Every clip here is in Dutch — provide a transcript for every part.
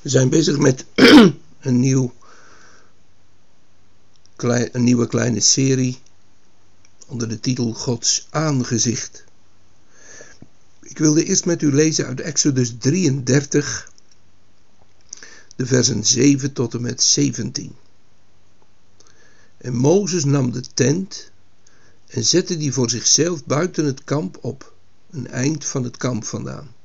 We zijn bezig met een, nieuw, een nieuwe kleine serie onder de titel Gods aangezicht. Ik wilde eerst met u lezen uit Exodus 33, de versen 7 tot en met 17. En Mozes nam de tent en zette die voor zichzelf buiten het kamp op, een eind van het kamp vandaan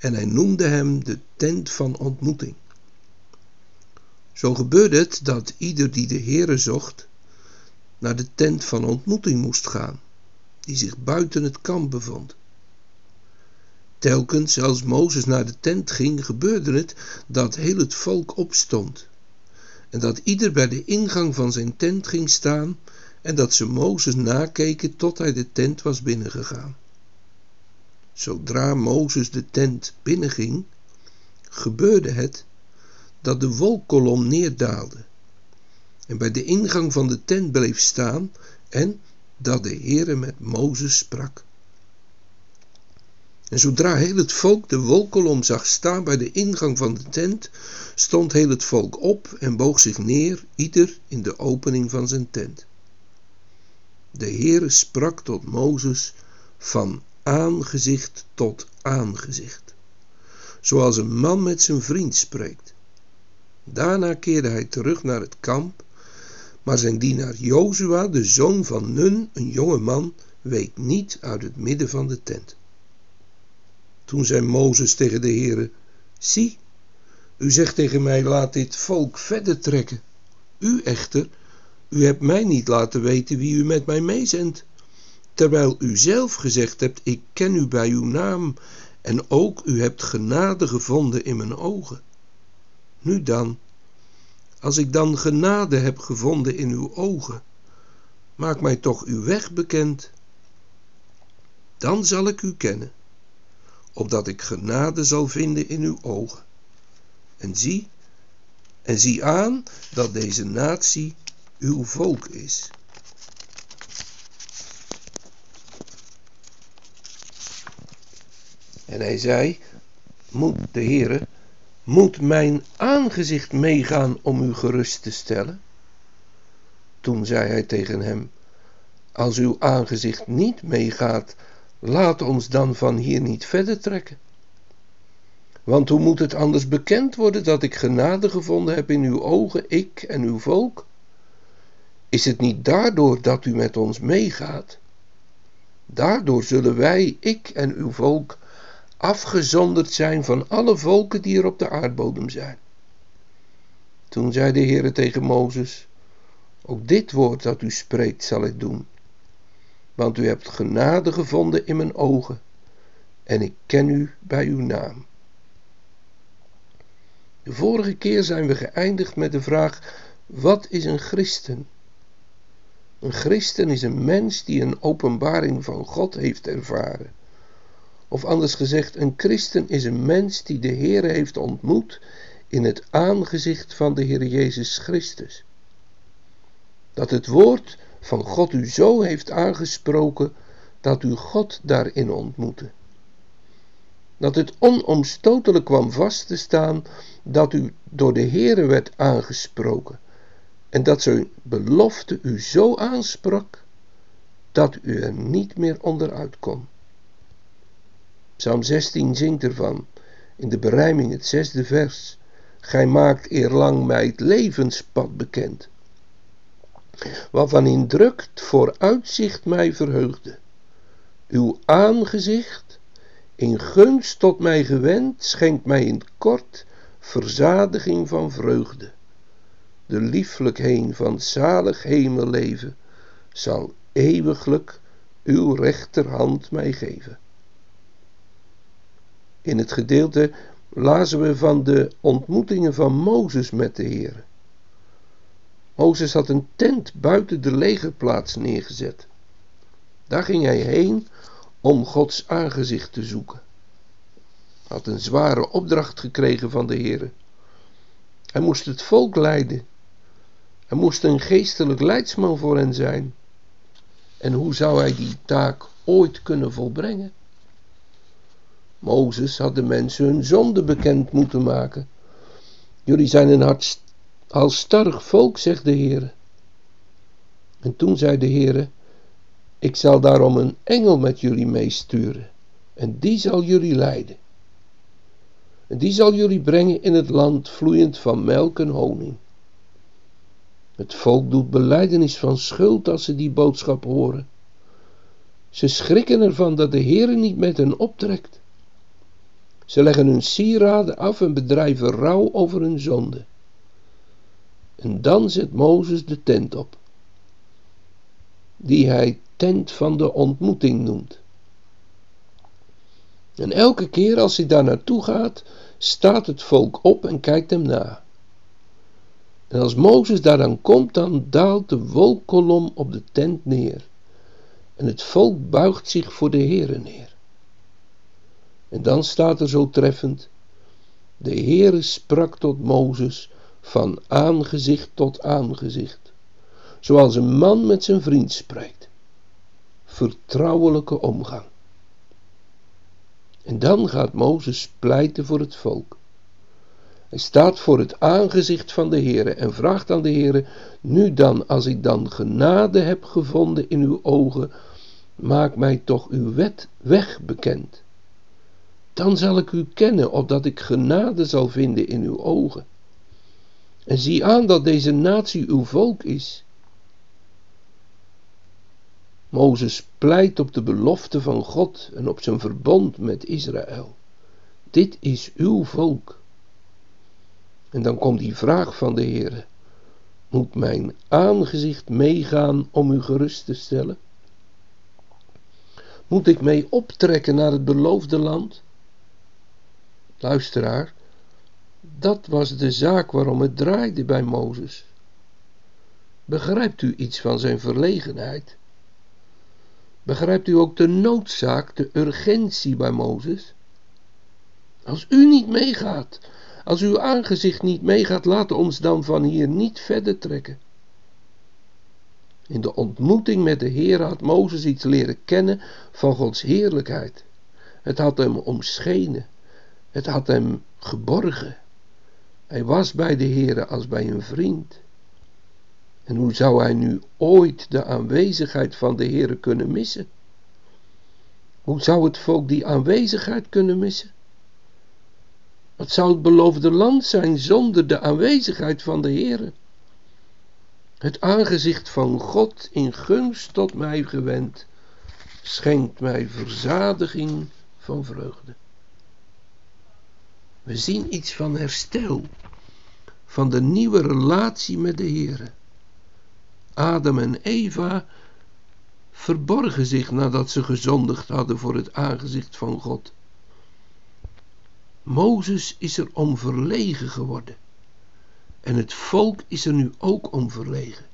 en hij noemde hem de tent van ontmoeting. Zo gebeurde het dat ieder die de Heere zocht, naar de tent van ontmoeting moest gaan, die zich buiten het kamp bevond. Telkens als Mozes naar de tent ging, gebeurde het dat heel het volk opstond, en dat ieder bij de ingang van zijn tent ging staan, en dat ze Mozes nakeken tot hij de tent was binnengegaan. Zodra Mozes de tent binnenging, gebeurde het dat de wolkkolom neerdaalde en bij de ingang van de tent bleef staan en dat de Heere met Mozes sprak. En zodra heel het volk de wolkolom zag staan bij de ingang van de tent, stond heel het volk op en boog zich neer, ieder in de opening van zijn tent. De Heere sprak tot Mozes van aangezicht tot aangezicht, zoals een man met zijn vriend spreekt. Daarna keerde hij terug naar het kamp, maar zijn dienaar Jozua, de zoon van Nun, een jonge man, week niet uit het midden van de tent. Toen zei Mozes tegen de Heere, zie, u zegt tegen mij, laat dit volk verder trekken. U echter, u hebt mij niet laten weten wie u met mij meezendt terwijl u zelf gezegd hebt, ik ken u bij uw naam en ook u hebt genade gevonden in mijn ogen. Nu dan, als ik dan genade heb gevonden in uw ogen, maak mij toch uw weg bekend. Dan zal ik u kennen, opdat ik genade zal vinden in uw ogen. En zie, en zie aan dat deze natie uw volk is. En hij zei, moet de Heere, moet mijn aangezicht meegaan om u gerust te stellen? Toen zei hij tegen hem, als uw aangezicht niet meegaat, laat ons dan van hier niet verder trekken. Want hoe moet het anders bekend worden dat ik genade gevonden heb in uw ogen, ik en uw volk? Is het niet daardoor dat u met ons meegaat? Daardoor zullen wij, ik en uw volk, afgezonderd zijn van alle volken die er op de aardbodem zijn. Toen zei de Heere tegen Mozes, ook dit woord dat u spreekt zal ik doen, want u hebt genade gevonden in mijn ogen en ik ken u bij uw naam. De vorige keer zijn we geëindigd met de vraag, wat is een christen? Een christen is een mens die een openbaring van God heeft ervaren. Of anders gezegd, een christen is een mens die de Heer heeft ontmoet in het aangezicht van de Heer Jezus Christus. Dat het woord van God u zo heeft aangesproken dat u God daarin ontmoette. Dat het onomstotelijk kwam vast te staan dat u door de Heere werd aangesproken en dat zijn belofte u zo aansprak dat u er niet meer onderuit kon. Psalm 16 zingt ervan, in de berijming het zesde vers. Gij maakt eerlang mij het levenspad bekend, waarvan in drukt vooruitzicht mij verheugde. Uw aangezicht, in gunst tot mij gewend, schenkt mij in kort verzadiging van vreugde. De lieflijkheid van zalig hemelleven zal eeuwiglijk uw rechterhand mij geven in het gedeelte lazen we van de ontmoetingen van Mozes met de Heer. Mozes had een tent buiten de legerplaats neergezet. Daar ging hij heen om Gods aangezicht te zoeken. Hij had een zware opdracht gekregen van de Heer. Hij moest het volk leiden. Hij moest een geestelijk leidsman voor hen zijn. En hoe zou hij die taak ooit kunnen volbrengen? Mozes had de mensen hun zonde bekend moeten maken. Jullie zijn een halstarrig volk, zegt de Heer. En toen zei de Heer: Ik zal daarom een engel met jullie meesturen, en die zal jullie leiden. En die zal jullie brengen in het land vloeiend van melk en honing. Het volk doet beleidenis van schuld als ze die boodschap horen. Ze schrikken ervan dat de Heer niet met hen optrekt. Ze leggen hun sieraden af en bedrijven rouw over hun zonde. En dan zet Mozes de tent op, die hij tent van de ontmoeting noemt. En elke keer als hij daar naartoe gaat, staat het volk op en kijkt hem na. En als Mozes daar dan komt, dan daalt de wolkolom op de tent neer. En het volk buigt zich voor de Heere neer. En dan staat er zo treffend: De Heere sprak tot Mozes van aangezicht tot aangezicht, zoals een man met zijn vriend spreekt. Vertrouwelijke omgang. En dan gaat Mozes pleiten voor het volk. Hij staat voor het aangezicht van de Heere en vraagt aan de Heere: Nu dan, als ik dan genade heb gevonden in uw ogen, maak mij toch uw wet weg bekend. Dan zal ik u kennen, opdat ik genade zal vinden in uw ogen. En zie aan dat deze natie uw volk is. Mozes pleit op de belofte van God en op zijn verbond met Israël. Dit is uw volk. En dan komt die vraag van de Heer: Moet mijn aangezicht meegaan om u gerust te stellen? Moet ik mee optrekken naar het beloofde land? Luisteraar, dat was de zaak waarom het draaide bij Mozes. Begrijpt u iets van zijn verlegenheid? Begrijpt u ook de noodzaak, de urgentie bij Mozes? Als u niet meegaat, als uw aangezicht niet meegaat, laat ons dan van hier niet verder trekken. In de ontmoeting met de Heer had Mozes iets leren kennen van Gods heerlijkheid. Het had hem omschenen, het had hem geborgen. Hij was bij de Heer als bij een vriend. En hoe zou hij nu ooit de aanwezigheid van de Heer kunnen missen? Hoe zou het volk die aanwezigheid kunnen missen? Wat zou het beloofde land zijn zonder de aanwezigheid van de Heer? Het aangezicht van God in gunst tot mij gewend, schenkt mij verzadiging van vreugde. We zien iets van herstel, van de nieuwe relatie met de Heer. Adam en Eva verborgen zich nadat ze gezondigd hadden voor het aangezicht van God. Mozes is er om verlegen geworden. En het volk is er nu ook om verlegen.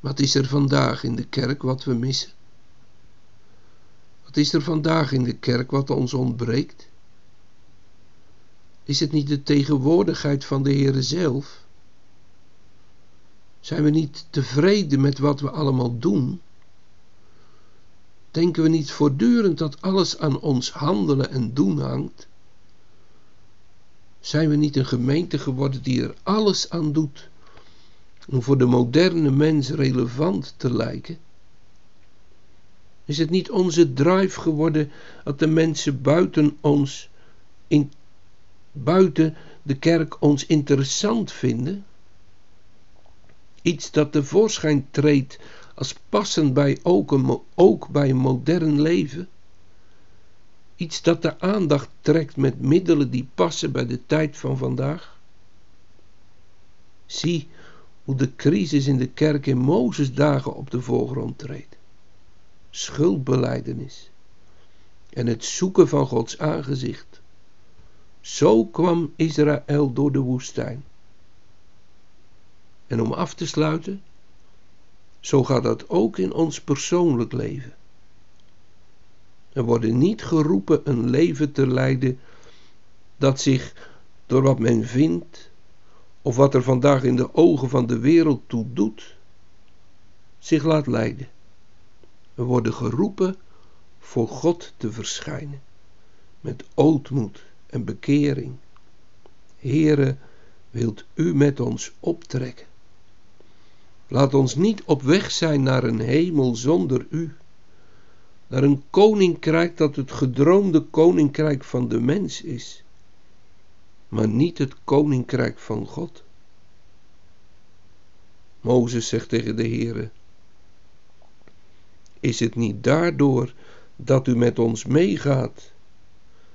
Wat is er vandaag in de kerk wat we missen? Wat is er vandaag in de kerk wat ons ontbreekt? Is het niet de tegenwoordigheid van de Heere zelf? Zijn we niet tevreden met wat we allemaal doen? Denken we niet voortdurend dat alles aan ons handelen en doen hangt? Zijn we niet een gemeente geworden die er alles aan doet om voor de moderne mens relevant te lijken? Is het niet onze drive geworden dat de mensen buiten ons, in, buiten de kerk ons interessant vinden? Iets dat tevoorschijn treedt als passend bij ook, een, ook bij een modern leven? Iets dat de aandacht trekt met middelen die passen bij de tijd van vandaag? Zie hoe de crisis in de kerk in Mozes dagen op de voorgrond treedt. Schuldbeleidenis. en het zoeken van Gods aangezicht. Zo kwam Israël door de woestijn. En om af te sluiten, zo gaat dat ook in ons persoonlijk leven. We worden niet geroepen een leven te leiden dat zich door wat men vindt of wat er vandaag in de ogen van de wereld toe doet, zich laat leiden. We worden geroepen voor God te verschijnen, met ootmoed en bekering. Heere, wilt u met ons optrekken? Laat ons niet op weg zijn naar een hemel zonder u, naar een koninkrijk dat het gedroomde koninkrijk van de mens is, maar niet het koninkrijk van God. Mozes zegt tegen de Heere, is het niet daardoor dat u met ons meegaat?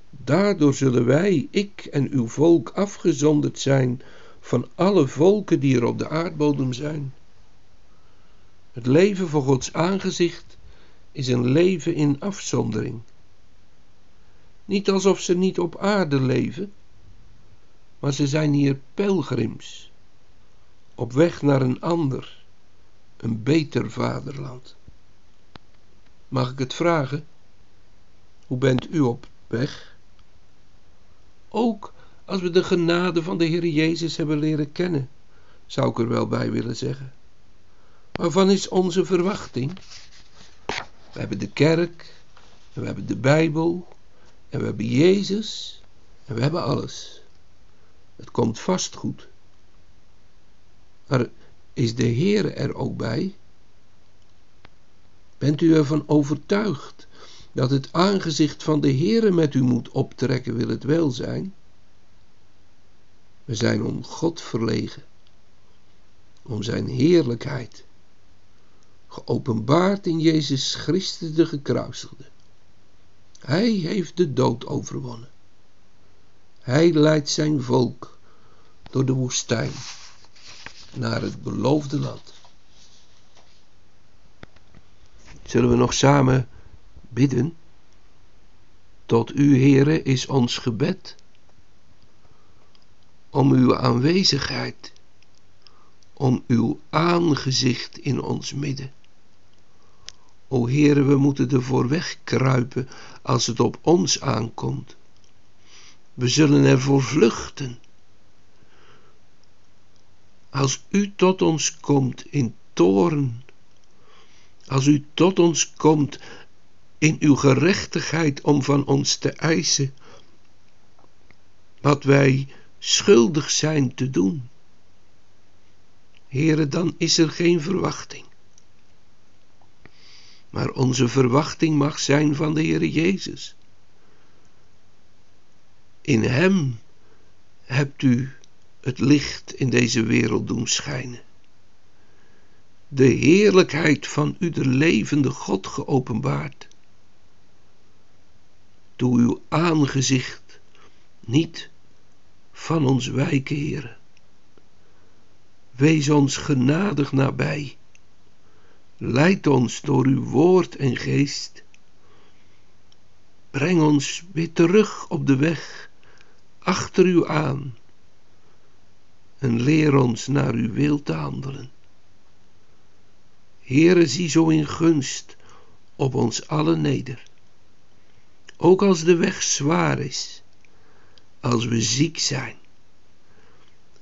Daardoor zullen wij, ik en uw volk, afgezonderd zijn van alle volken die er op de aardbodem zijn. Het leven voor Gods aangezicht is een leven in afzondering. Niet alsof ze niet op aarde leven, maar ze zijn hier pelgrims, op weg naar een ander, een beter vaderland. Mag ik het vragen? Hoe bent u op weg? Ook als we de genade van de Heer Jezus hebben leren kennen, zou ik er wel bij willen zeggen. Waarvan is onze verwachting? We hebben de kerk, en we hebben de Bijbel, en we hebben Jezus, en we hebben alles. Het komt vast goed. Maar is de Heer er ook bij? Bent u ervan overtuigd dat het aangezicht van de Heere met u moet optrekken, wil het wel zijn? We zijn om God verlegen, om zijn heerlijkheid, geopenbaard in Jezus Christus de gekruisigde. Hij heeft de dood overwonnen. Hij leidt zijn volk door de woestijn naar het beloofde land. Zullen we nog samen bidden? Tot u, Heere, is ons gebed om uw aanwezigheid, om uw aangezicht in ons midden. O Heere, we moeten ervoor wegkruipen als het op ons aankomt. We zullen ervoor vluchten. Als u tot ons komt in toorn, als u tot ons komt in uw gerechtigheid om van ons te eisen wat wij schuldig zijn te doen. Heren, dan is er geen verwachting. Maar onze verwachting mag zijn van de Heere Jezus. In Hem hebt u het licht in deze wereld doen schijnen de heerlijkheid van u de levende God geopenbaard. Doe uw aangezicht niet van ons wijken, Heere. Wees ons genadig nabij. Leid ons door uw woord en geest. Breng ons weer terug op de weg, achter u aan. En leer ons naar uw wil te handelen. Heere, zie zo in gunst op ons allen neder. Ook als de weg zwaar is, als we ziek zijn,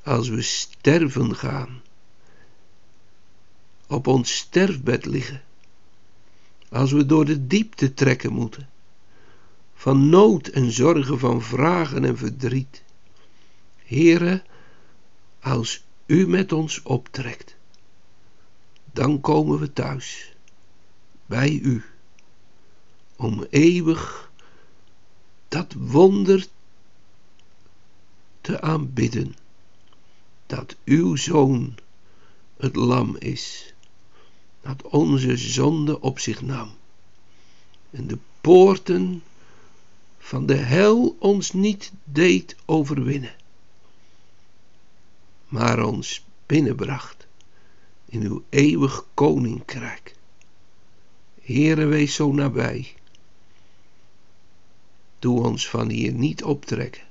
als we sterven gaan, op ons sterfbed liggen, als we door de diepte trekken moeten, van nood en zorgen, van vragen en verdriet. Heere, als u met ons optrekt dan komen we thuis, bij u, om eeuwig dat wonder te aanbidden, dat uw zoon het lam is, dat onze zonde op zich nam, en de poorten van de hel ons niet deed overwinnen, maar ons binnenbracht in uw eeuwig koninkrijk. Heere, wees zo nabij. Doe ons van hier niet optrekken,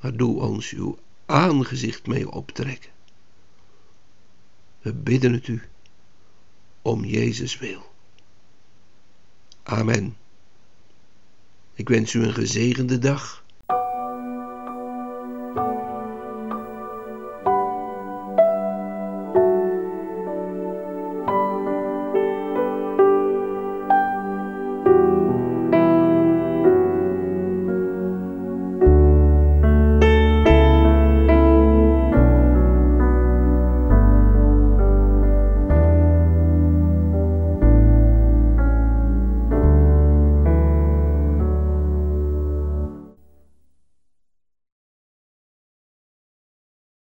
maar doe ons uw aangezicht mee optrekken. We bidden het u om Jezus wil. Amen. Ik wens u een gezegende dag